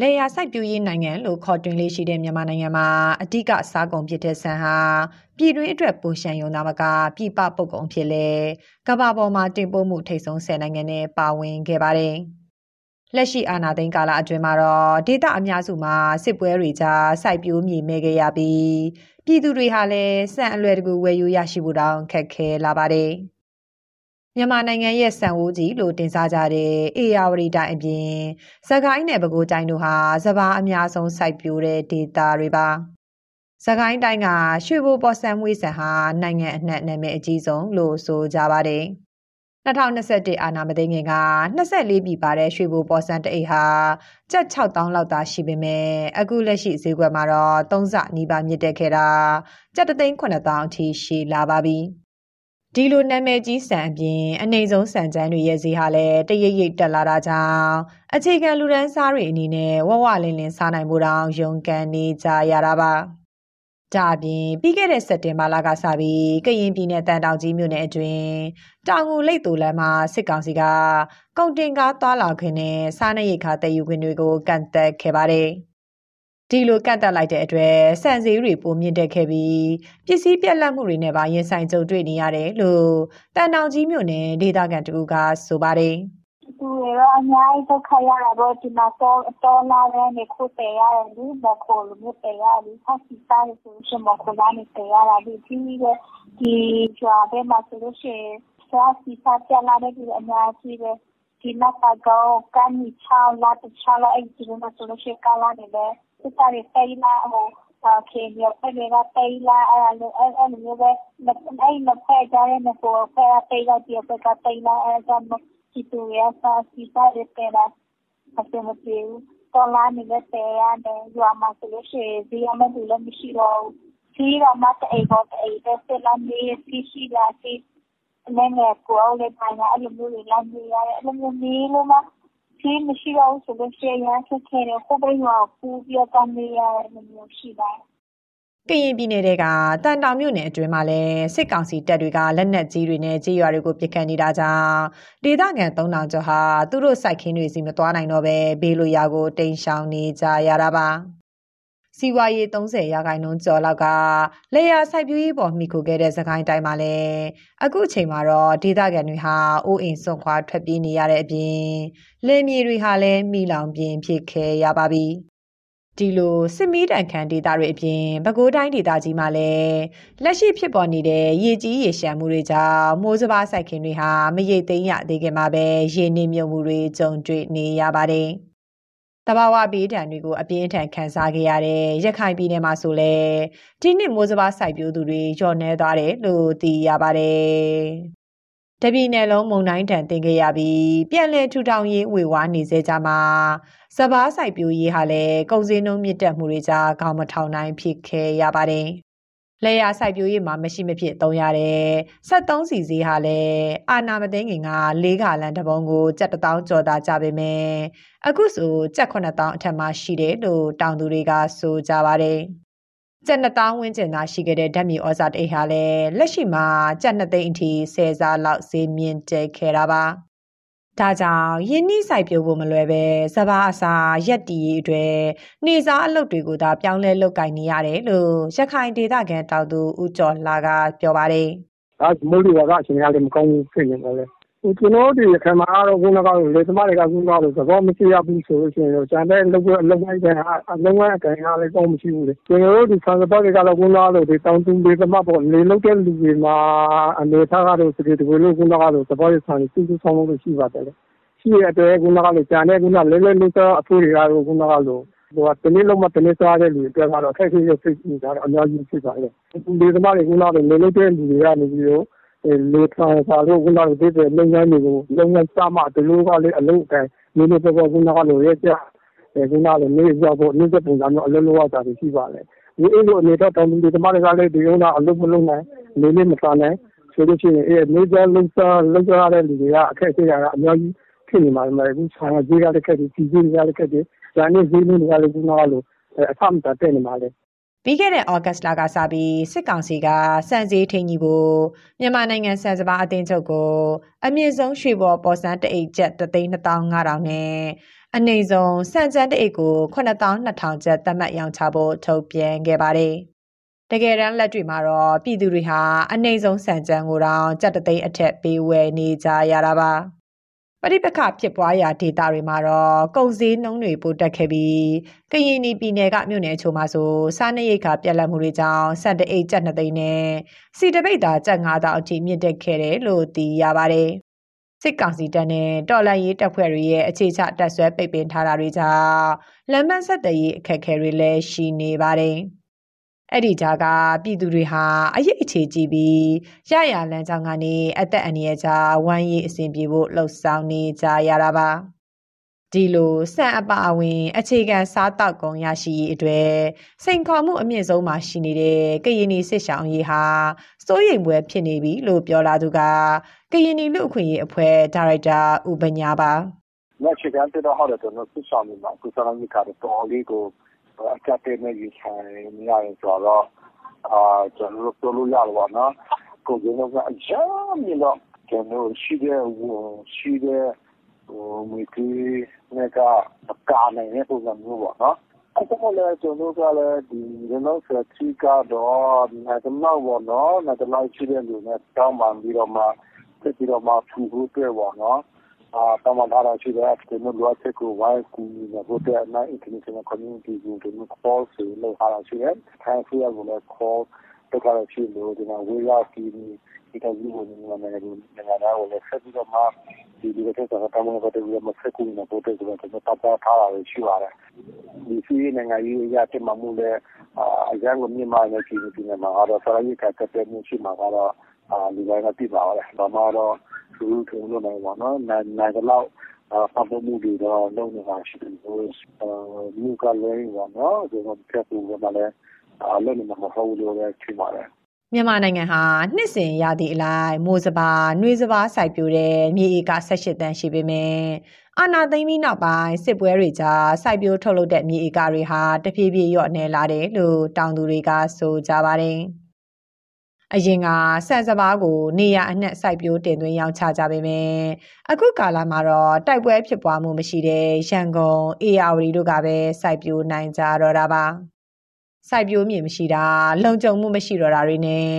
လေယာစိုက်ပျိုးရေးနိုင်ငံလို့ခေါ်တွင်လေးရှိတဲ့မြန်မာနိုင်ငံမှာအ धिक စားကုန်ဖြစ်တဲ့ဆန်ဟာပြည်တွင်းအတွက်ပိုရှံယုံသားမကပြည်ပပုတ်ကုန်ဖြစ်လေကမ္ဘာပေါ်မှာတင်ပို့မှုထိပ်ဆုံးဆယ်နိုင်ငံနဲ့ပါဝင်ခဲ့ပါတယ်။လက်ရှိအာဏာသိမ်းကာလအတွင်းမှာတော့ဒေသအများစုမှာစစ်ပွဲတွေကြားစိုက်ပျိုးမြေမဲခဲ့ရပြီးပြည်သူတွေဟာလည်းစံအလွယ်တကူဝယ်ယူရရှိဖို့တောင်ခက်ခဲလာပါတယ်။ မြန်မာနိုင်ငံရဲ့စံဝိုးကြီးလို့တင်စားကြတဲ့အေယာဝတီတိုင်းအပြင်စကိုင်းနယ်ပဲခူးတိုင်းတို့ဟာစဘာအများဆုံးစိုက်ပျိုးတဲ့ဒေသတွေပါစကိုင်းတိုင်းကရွှေဘိုပေါ်ဆန်မွေးဆန်ဟာနိုင်ငံအနှံ့နာမည်အကြီးဆုံးလို့ဆိုကြပါတယ်2021အာနာမသိငင်က24ပြည်ပါတဲ့ရွှေဘိုပေါ်ဆန်တအိတ်ဟာကျပ်6000လောက်သာရှိပေမဲ့အခုလက်ရှိဈေးကွက်မှာတော့3ဆနီးပါးမြင့်တက်ခဲ့တာကျပ်3,9000အထိရှိလာပါပြီ။ ဒီလိုနာမည်ကြီးစံအပြင်အနေဆုံးစံချမ်းတွေရဲ့ဈေးဟာလည်းတရိပ်ရိပ်တက်လာတာကြောင့်အခြေခံလူဒန်းစားတွေအနေနဲ့ဝဝလင်းလင်းစားနိုင်မှုတောင်ရုန်းကန်နေကြရတာပါ။ဒါအပြင်ပြီးခဲ့တဲ့စက်တင်ဘာလကစပြီးကရင်ပြည်နယ်တန်တောင်ကြီးမြို့နယ်အတွင်းတောင်ငူလိတ်တူလမ်းမှာစစ်ကောင်စီကကုန်တင်ကားသွားလာခွင့်နဲ့စားနပ်ရိက္ခာတည်ယူခွင့်တွေကိုကန့်သက်ခဲ့ပါတယ်။ ဒီလိုကန့်တက်လိုက်တဲ့အတွက်စံစည်းတွေပိုမြင့်တက်ခဲ့ပြီးပစ္စည်းပြက်လက်မှုတွေနဲ့ပါရင်ဆိုင်ကြုံတွေ့နေရတယ်လို့တန်တောင်ကြီးမြို့နယ်ဒေသခံတူကဆိုပါတယ်သူရောအများကြီးဒုက္ခရတာပေါ့ဒီမှာတော့တော်လာတဲ့နေခုတည်ရတယ်လူမခိုလူမျိုးတည်ရတယ်ဖတ်စီစားရဆိုရှင်မခိုလာနေတည်ရတာဒီဒီဒီကြွားပဲမှာဆိုလို့ရှိရင်စားစီစားပြလာတဲ့ဒီအများကြီးပဲ ဒီနောက်ကတော့ကန်နီချောင်းလာတချောင်းအဲ့ဒီလိုမှဆိုလို့ရှိရင်ကလာနေတယ်စစ်သားတွေပိတ်လာဟိုခေမြေဖက်တွေကပိတ်လာအဲ့လိုအဲ့လိုမျိုးပဲအဲ့လိုဖက်ကြတဲ့နကိုဖက်ပိတ်လာဒီဖက်ကပိတ်လာအဲ့ဒါမှဒီတူရစာစီတာတွေပိတ်လာအစမပြေဘူးတော်လာနေတဲ့တဲရတယ်ရွာမှာဆိုလို့ရှိရင်ဒီအမတူလည်းမရှိတော့ဘူးဒီတော့မတ်အိမ်ပေါ်အိမ်တဲ့ဆက်လာနေစီရှိလာစီ လည်းငယ်ကိုလည်းပိုင်းအဲ့လိုမျိုးတွေလာနေရတယ်အဲ့လိုမျိုးနေလို့မှဆေးမရှိတော့ဘူးဆိုလို့ရှိရင်ခက်ခဲတယ်ဟိုဘက်မှာပူပြီးတော့နေရတဲ့မျိုးရှိပါတယ်ကရင်ပြည်နယ်ကတန်တောင်မြို့နယ်အတွင်းမှာလည်းစစ်ကောင်စီတပ်တွေကလက်နက်ကြီးတွေနဲ့ကြေးရွာတွေကိုပစ်ခတ်နေတာကြောင့်ဒေသခံ3000ကျော်ဟာသူတို့စိုက်ခင်းတွေစီမသွားနိုင်တော့ပဲဘေးလိုရာကိုတိမ်းရှောင်နေကြရတာပါ စီဝါရေး30ရာခိုင်နှုန်းကျော်လောက်ကလေယာစိုက်ပျိုးရေးပေါ်မိခိုခဲ့တဲ့စကိုင်းတိုင်းမှာလည်းအခုအချိန်မှာတော့ဒေသခံတွေဟာအိုးအိမ်စွန့်ခွာထွက်ပြေးနေရတဲ့အပြင်လယ်မြေတွေဟာလည်းမိလောင်ပြင်းဖြစ်ခဲ့ရပါပြီဒီလိုစစ်မီးတန်ခမ်းဒေတာတွေအပြင်ပဲခူးတိုင်းဒေတာကြီးမှာလည်းလက်ရှိဖြစ်ပေါ်နေတဲ့ရေကြီးရေရှမ်းမှုတွေကြောင့်မိုးစဘာစိုက်ခင်းတွေဟာမရိတ်သိမ်းရသေးခင်မှာပဲရေနေမြုံမှုတွေကြုံတွေ့နေရပါတယ်။ တဘာဝဘေးဒဏ်တွေကိုအပြင်းအထန်ခံစားခဲ့ရတဲ့ရခိုင်ပြည်နယ်မှာဆိုလဲဒီနှစ်မိုးစဘာစိုက်ပျိုးသူတွေညော့နေသွားတယ်လို့သိရပါတယ်။တပြည်နယ်လုံးမုံတိုင်းတန်တင်ခဲ့ရပြီးပြန်လည်ထူထောင်ရေးဝေဝါးနေစေကြမှာစဘာစိုက်ပျိုးရေးဟာလည်းကုန်စည်နှုန်းမြင့်တက်မှုတွေကြားခေါင်းမထောင်နိုင်ဖြစ်ခဲ့ရပါတယ်။ လက်ရစိုက်ပျိုးရေးမှာမရှိမဖြစ်သုံးရတဲ့73စီစီဟာလည်းအာနာမသိငင်က၄ခါလန်တပုံကိုကြက်တထောင်ကျော်သာကြပေမဲ့အခုဆိုကြက်9000အထက်မှာရှိတယ်လို့တောင်သူတွေကဆိုကြပါတယ်ကျက်နှစ်တောင်းဝန်းကျင်သာရှိခဲ့တဲ့ဓာတ်မြေဩဇာတိတ်ဟာလည်းလက်ရှိမှာကျက်နှစ်သိန်းအထိဆယ်စားလောက်ဈေးမြင့်တက်ခဲ့တာပါ ဒါကြောင့်ယင်းနှိစိုက်ပျိုးဖို့မလွယ်ပဲစဘာအစာရက်တီရေးအတွက်နေစားအလုပ်တွေကိုသာပြောင်းလဲလုပ်ကင်နေရတယ်လို့ရခိုင်ဒေသခံတောက်သူဦးကျော်လာကပြောပါတယ်။အဲမိုးလေဝသအချိန်ကလည်းမကောင်းဘူးဖြစ်နေတယ်လေ။ ကျွန်တော်တို့ရခိုင်မှာတော့ခုနကလေသမားတွေကခုနကသဘောမရှိရဘူးဆိုလို့ရှိရင်တော့ကျန်တဲ့လုပ်အလုပ်ပိုင်းကအလုပ်ပိုင်းအကင်ကလည်းကောင်းမရှိဘူးလေ။ကျွန်တော်တို့ဒီဆန်စပါးတွေကတော့ခုနကတော့ဒီတောင်သူတွေသမားပေါ့လေလုပ်တဲ့လူတွေမှာအနေထားကတော့စကေတဝေလို့ခုနကတော့သဘောရဆန်စုစုဆောင်းလို့ရှိပါတယ်လေ။ရှိရတဲ့ခုနကလည်းကျန်တဲ့ခုနလဲလဲလို့ဆိုအဖိုးတွေကတော့ခုနကလို့ဟိုကတနေ့လုံးမတနေ့စားတဲ့လူတွေကတော့အခက်အခဲရစိတ်နေတာတော့အများကြီးဖြစ်ပါလေ။ဒီသမားတွေခုနကတော့လေလုပ်တဲ့လူတွေကနေပြီးတော့ လေထန်စာလို့ခုနကဒီတဲ့လုပ်ငန်းတွေကိုလုပ်ငန်းစမှဒီလိုကလေးအလုပ်အတိုင်းနေနေပေါ်ပေါ်ခုနကလိုရဲကြအဲခုနကလည်းနေရောက်ဖို့နေတဲ့ပုံစံမျိုးအလုပ်လုပ်ရတာရှိပါလေဒီအဲ့လိုအနေတော့တောင်သူတွေသမားတွေကလည်းဒီဥနာအလုပ်မလုပ်နိုင်နေလေးမစားနိုင်ဆိုလို့ရှိရင်အဲနေကြလုံစားလုံစားရတဲ့လူတွေကအခက်အခဲတွေကအများကြီးဖြစ်နေမှာပဲအခုဆောင်ကြီးကလည်းခက်တယ်စီကြီးကလည်းခက်တယ်ဇာနေဈေးနှုန်းတွေကလည်းခုနကလိုအဆမတတက်နေမှာလေ ပြီးခဲ့တဲ့ဩဂတ်စ်လကစပြီးစစ်ကောင်စီကစံစည်းထိန်ကြီးဖို့မြန်မာနိုင်ငံစံစပါအသင်းချုပ်ကို အမြင့်ဆုံးရွှေဘော်ပေါ်စန်းတအိတ်ကျပ်32500နဲ့အနှိမ့်ဆုံးစံကျန်းတအိတ်ကို9200ကျပ်သတ်မှတ်ရောင်းချဖို့ထုတ်ပြန်ခဲ့ပါတယ်။တကယ်တမ်းလက်တွေ့မှာတော့ပြည်သူတွေဟာအနှိမ့်ဆုံးစံကျန်းကိုတောင်ကျပ်တသိန်းအထက်ပေးဝယ်နေကြရတာပါ။ ပဋိပက္ခဖြစ်ပွားရာဒေသတွေမှာတော့ကုန်စည်နှုန်းတွေပိုတက်ခဲ့ပြီးကရင်ပြည်နယ်ကမြို့နယ်အချို့မှာဆိုစားနပ်ရိက္ခာပြက်လက်မှုတွေကြောင့်စက်တအိတ်ကျပ်2သိန်းနဲ့စီတပိတ်သာကျပ်9000အထိမြင့်တက်ခဲ့တယ်လို့သိရပါတယ်။စစ်ကောင်စီတပ်နဲ့တော်လှန်ရေးတပ်ဖွဲ့တွေရဲ့အခြေချတပ်ဆွဲပိတ်ပင်ထားတာတွေကြောင့်လမ်းမဆက်တရေးအခက်အခဲတွေလည်းရှိနေပါတယ်။ အဲ့ဒီကြားကပြည်သူတွေဟာအရေးအခြေကြည့်ပြီးရရလမ်းကြောင်းကနေအသက်အန္တရာယ်ကြားဝမ်းရည်အစဉ်ပြေဖို့လှုပ်ဆောင်နေကြရတာပါဒီလိုစံအပါအဝင် အခြေခံစားတောက်ကုန်ရရှိရေးအတွက်စိန်ခေါ်မှုအမြင့်ဆုံးမှာရှိနေတဲ့ကရင်နီစစ်ဆောင်ရေးဟာစိုးရိမ်ပွဲဖြစ်နေပြီလို့ပြောလာသူကကရင်နီလူအခွင့်အရေးအဖွဲ့ဒါရိုက်တာဦးပညာပါ။လက်ရှိကတည်းကဟောတဲ့တော့စစ်ဆောင်ရေးမှာကုသလမိကတော်လေးကို အကြက်တဲနဲ့ရေဆိုင်နေရတယ်ဆိုတော့အာကျွန်တော်တို့ပြောလို့ရတော့ပါနော်ကိုကျွန်တော်ကအကြမ်းမြင်တော့ကျွန်တော်ရှိတဲ့ရှိတဲ့ဟိုမိကြီးနဲ့ကကာနေတဲ့ပုံစံမျိုးပေါ့နော်အဲ့တော့လည်းကျွန်တော်ကလည်းဒီရနော့ဆက်ချီကတော့နာတမောက်ပေါ့နော်နာတလိုက်ရှိတဲ့လူနဲ့တောင်းပန်ပြီးတော့မှတက်ပြီးတော့မှထူဖို့တွေ့ပေါ့နော် အာတမန်ထားတာရှိတယ် ကျွန်တော်လိုအပ်ချက်ကို ဝိုင်းကူညီဖို့တဲ့နိုင် international community ကို ကျွန်တော် call ဆိုလို့ထားတာရှိတယ် ထိုင်ဖီယာကိုလည်း call တက်တာရှိလို့ဒီမှာဝေးရောက်ပြီးဒီကကြီးကိုမြန်မာနိုင်ငံနိုင်ငံသားကိုလည်း ဆက်ပြီးတော့မှ ဒီဒီကတည်းကတမန်တော်တွေမဆက်ကူနေဖို့တဲ့ကျွန်တော်တပ်သားထားတာရှိပါတယ် ဒီစီနိုင်ငံရေးရတဲ့မှမူလည်း အရန်ကိုမြန်မာနဲ့ ပြည်သူတွေမှာတော့ဆရာကြီးကတက်တဲ့မှုရှိမှာကတော့အာဒီပိုင်းကပြပါပါတယ်။ဒါမှတော့ သူတို့ထုံလို့နိုင်ပါတော့နိုင်နိုင်တော့အပမှုတွေတော့လုံးနေတာရှိတယ်ဟိုမြူကလည်းရောနော်ဒီတော့ပြတ်ဖို့ကလည်းအလုံးနေမှာမဟုတ်လို့လည်းချိန်ပါတယ်မြန်မာနိုင်ငံဟာနှစ်စဉ်ရာသီအလိုက်မိုးစပါ၊နှွေစပါစိုက်ပျိုးတဲ့မြေဧက18တန်းရှိပေမဲ့အာနာသိမ့်ပြီးနောက်ပိုင်းစစ်ပွဲတွေကြားစိုက်ပျိုးထုတ်လုပ်တဲ့မြေဧကတွေဟာတဖြည်းဖြည်းလျော့နေလာတယ်လို့တောင်သူတွေကဆိုကြပါတယ်။ အရင်ကဆန်စပါးကိုနေရအနှက်စိုက်ပျိုးတင်သွင်းရောင်းချကြပေမယ့်အခုကာလမှာတော့တိုက်ပွဲဖြစ်ပွားမှုမရှိတဲ့ရန်ကုန်အေယာဝတီတို့ကပဲစိုက်ပျိုးနိုင်ကြတော့တာပါစိုက်ပျိုးမြေမရှိတာလုံခြုံမှုမရှိတော့တာတွေနဲ့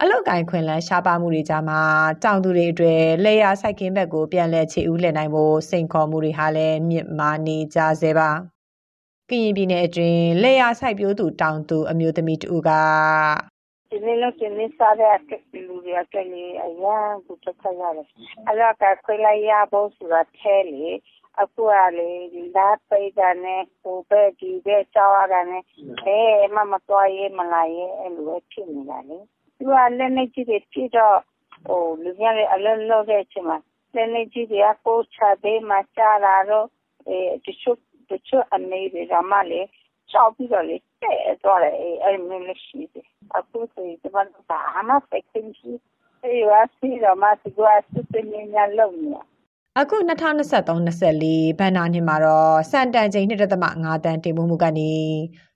အလုတ်ကင်ခွင်လန်းရှားပါမှုတွေကြားမှာတောင်သူတွေအတွက်လေယာစိုက်ခင်းဘက်ကိုပြန်လဲချေဦးလှည့်နိုင်ဖို့စိန်ခေါ်မှုတွေဟာလည်းမြင့်မားနေကြဆဲပါကရင်ပြည်နယ်အတွင်းလေယာစိုက်ပျိုးသူတောင်သူအမျိုးသမီးတူက ဒီနေ့လုံးဒီနေ့စားတဲ့လူတွေကလည်းအရန်ကိုတက်ခရတယ်အဲ့တော့ကခွေလိုက်ရဖို့ဆိုတာထဲလေအခုကလေဒီဓာတ်ပိတ်တာနဲ့ဟိုပဲဒီပဲကြောက်ရတာနဲ့အဲမမတော်ရေးမလာရေးအဲ့လိုပဲဖြစ်နေတာလေသူကလည်းနေကြည့်တယ်ဖြစ်တော့ဟိုလူများလည်းအလုံးလုံးတဲ့အချိန်မှာလည်းနေကြည့်တယ်ကိုချတဲ့မှာကြားလာတော့အဲတချို့တချို့အနေတွေကမှလေ ကြောက်ပြီးတော့လေတဲ့တော့လေအဲ့မျိုးလေးရှိတယ်အခုဆိုရင်ဒီမှာဘာမှစိတ်ချင်းရှိအေးဝါစီတော့မစီကွာစစ်စစ်ညညာလုံးနေအခု2023-24ဘဏ္ဍာနှစ်မှာတော့စံတန်ချိန်2.5တန်တင်ပို့မှုကနေ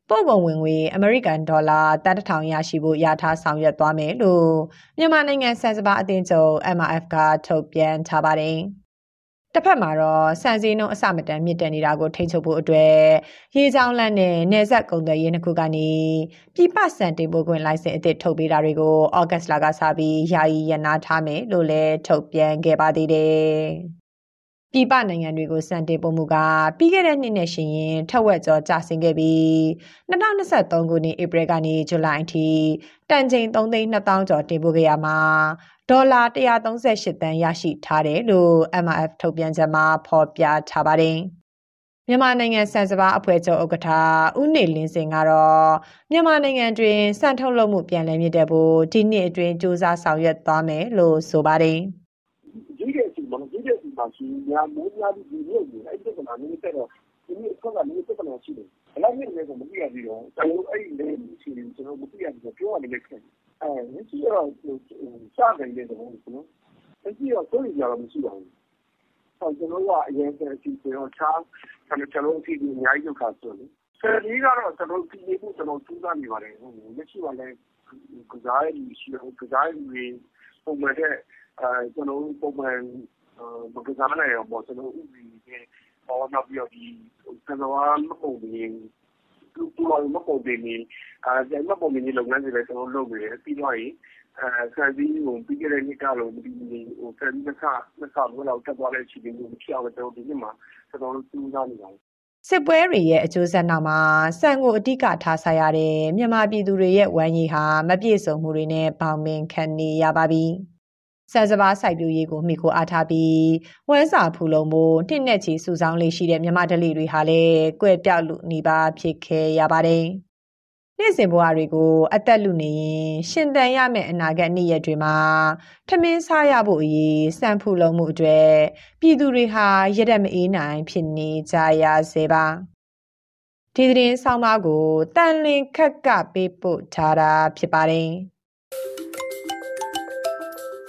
ပို့ကုန်ဝင်ငွေအမေရိကန်ဒေါ်လာတန်တထောင်ရရှိဖို့ရထားဆောင်ရွက်သွားမယ်လို့မြန်မာနိုင်ငံစံစပါအသင်းချုပ် MRF ကထုတ်ပြန်ထားပါတယ်။ တစ်ဖက်မှာတော့စံစည်းနှုန်းအစမတန်မြင့်တက်နေတာကိုထိန်းချုပ်ဖို့အတွက်ရေချောင်းလန့်နဲ့နေဆက်ကုန်သွယ်ရေးနှစ်ခုကနေပြည်ပစံတင်ပို့ခွင့်လိုင်စင်အသစ်ထုတ်ပေးတာတွေကိုဩဂတ်စ်လကစပြီးယာယီရနာထားမယ်လို့လည်းထုတ်ပြန်ခဲ့ပါသေးတယ်။ပြည်ပနိုင်ငံတွေကိုစံတင်ပို့မှုကပြီးခဲ့တဲ့နှစ်နဲ့ရှင်ရင်ထက်ဝက်ကျော်ကျဆင်းခဲ့ပြီး2023ခုနှစ်ဧပြီကနေဇူလိုင်အထိတန်ချိန်3သိန်း2000ကျော်တင်ပို့ခဲ့ရမှာ ဒေါ်လာ138တန်းရရှိထားတယ်လို့ MRF ထုတ်ပြန်ချက်မှာဖော်ပြထားပါတယ်။မြန်မာနိုင်ငံစံစပါအဖွဲ့ချုပ်ဥက္ကဋ္ဌဦးနေလင်းစင်ကတော့မြန်မာနိုင်ငံတွင်စံထုတ်လုပ်မှုပြန်လည်မြင့်တက်ဖို့ဒီနှစ်အတွင်းစ조사ဆောင်ရွက်သွားမယ်လို့ဆိုပါတယ်။ဒီရဲ့စီမကြီးရဲ့စီမှာရှိညာမိုးများပြီးဒီနေ့အဲ့ဒီကနာနေတက်တော့ဒီနေ့အခွင့်အရေးတက်တယ်ရှိတယ်ဘယ်လောက်မြင့်လဲဆိုမသိရသေးတော့ကျွန်တော်အဲ့ဒီလေရှိနေကျွန်တော်မသိရဘူးပြောရတယ်လေခင်အဲ မြစ်ကြီးတော့ရှာတယ်လေတော့ကျွန်တော်မြစ်ကြီးတော့ စိုးရိမ်ကြတော့ မရှိပါဘူးဟောကျွန်တော်ကအရင်ကစီစဉ်တော့ချားကျွန်တော်ကျွန်တော်ဒီအများကြီးလောက်ခါဆိုလို့ဆယ်ကြီးကတော့ ကျွန်တော်ဒီနေ့ကျွန်တော်စူးစမ်းနေပါတယ်ဟိုမြစ်ကြီးကလည်း ကစားရည်ရှိတော့ကစားရည်ပုံမှန်တဲ့အဲကျွန်တော်ပုံမှန် မကစားနိုင်အောင်ပေါ့ကျွန်တော်ဥပဒေနဲ့ပေါ်နောက်ပြီးတော့ဒီကစားမ ပုံပြီးသူ့လိုမပုံပြီးနေအဲမပုံပြီးလုပ်ငန်းတွေလည်း ကျွန်တော်လုပ်နေတယ် ပြီးတော့ရင်အဲဆန်ပြီးဟို ပြီးခဲ့တဲ့နှစ်ကလို့ဒီဟိုဆန်ပြီးနှစ်ခါနှစ်ခါဘယ်လောက်တက်သွားတဲ့ အချိန်မျိုး မဖြစ်အောင်ကျွန်တော်ဒီနှစ်မှာကျွန်တော်တို့စူးစမ်းနေပါတယ် စစ်ပွဲတွေရဲ့ အကျိုးဆက်နောက်မှာစံကို အဓိကထားဆိုင်ရတဲ့ မြန်မာပြည်သူတွေရဲ့ ဝမ်းရည်ဟာ မပြည့်စုံမှုတွေနဲ့ပေါင်ပင်ခံနေရပါပြီ။ ဆန်စပါးစိုက်ပျိုးရေးကိုမှီခိုအားထားပြီးဝမ်းစာဖူလုံဖို့နှစ်နဲ့ချီစုဆောင်းလေးရှိတဲ့မြမဒလိတွေဟာလည်းကွဲ့ပြောက်လူနေပါဖြစ်ခဲ့ရပါတယ်။နေ့စဉ်ဘဝတွေကိုအသက်လူနေရင်ရှင်သန်ရမယ့်အနာဂတ်နေ့ရက်တွေမှာထမင်းစားရဖို့အရေးစံဖူလုံမှုအတွက်ပြည်သူတွေဟာရရက်မအေးနိုင်ဖြစ်နေကြရစေပါဒီသတင်းဆောင်မကိုတန်လင်ခက်ကပေးပို့ထားတာဖြစ်ပါတယ်။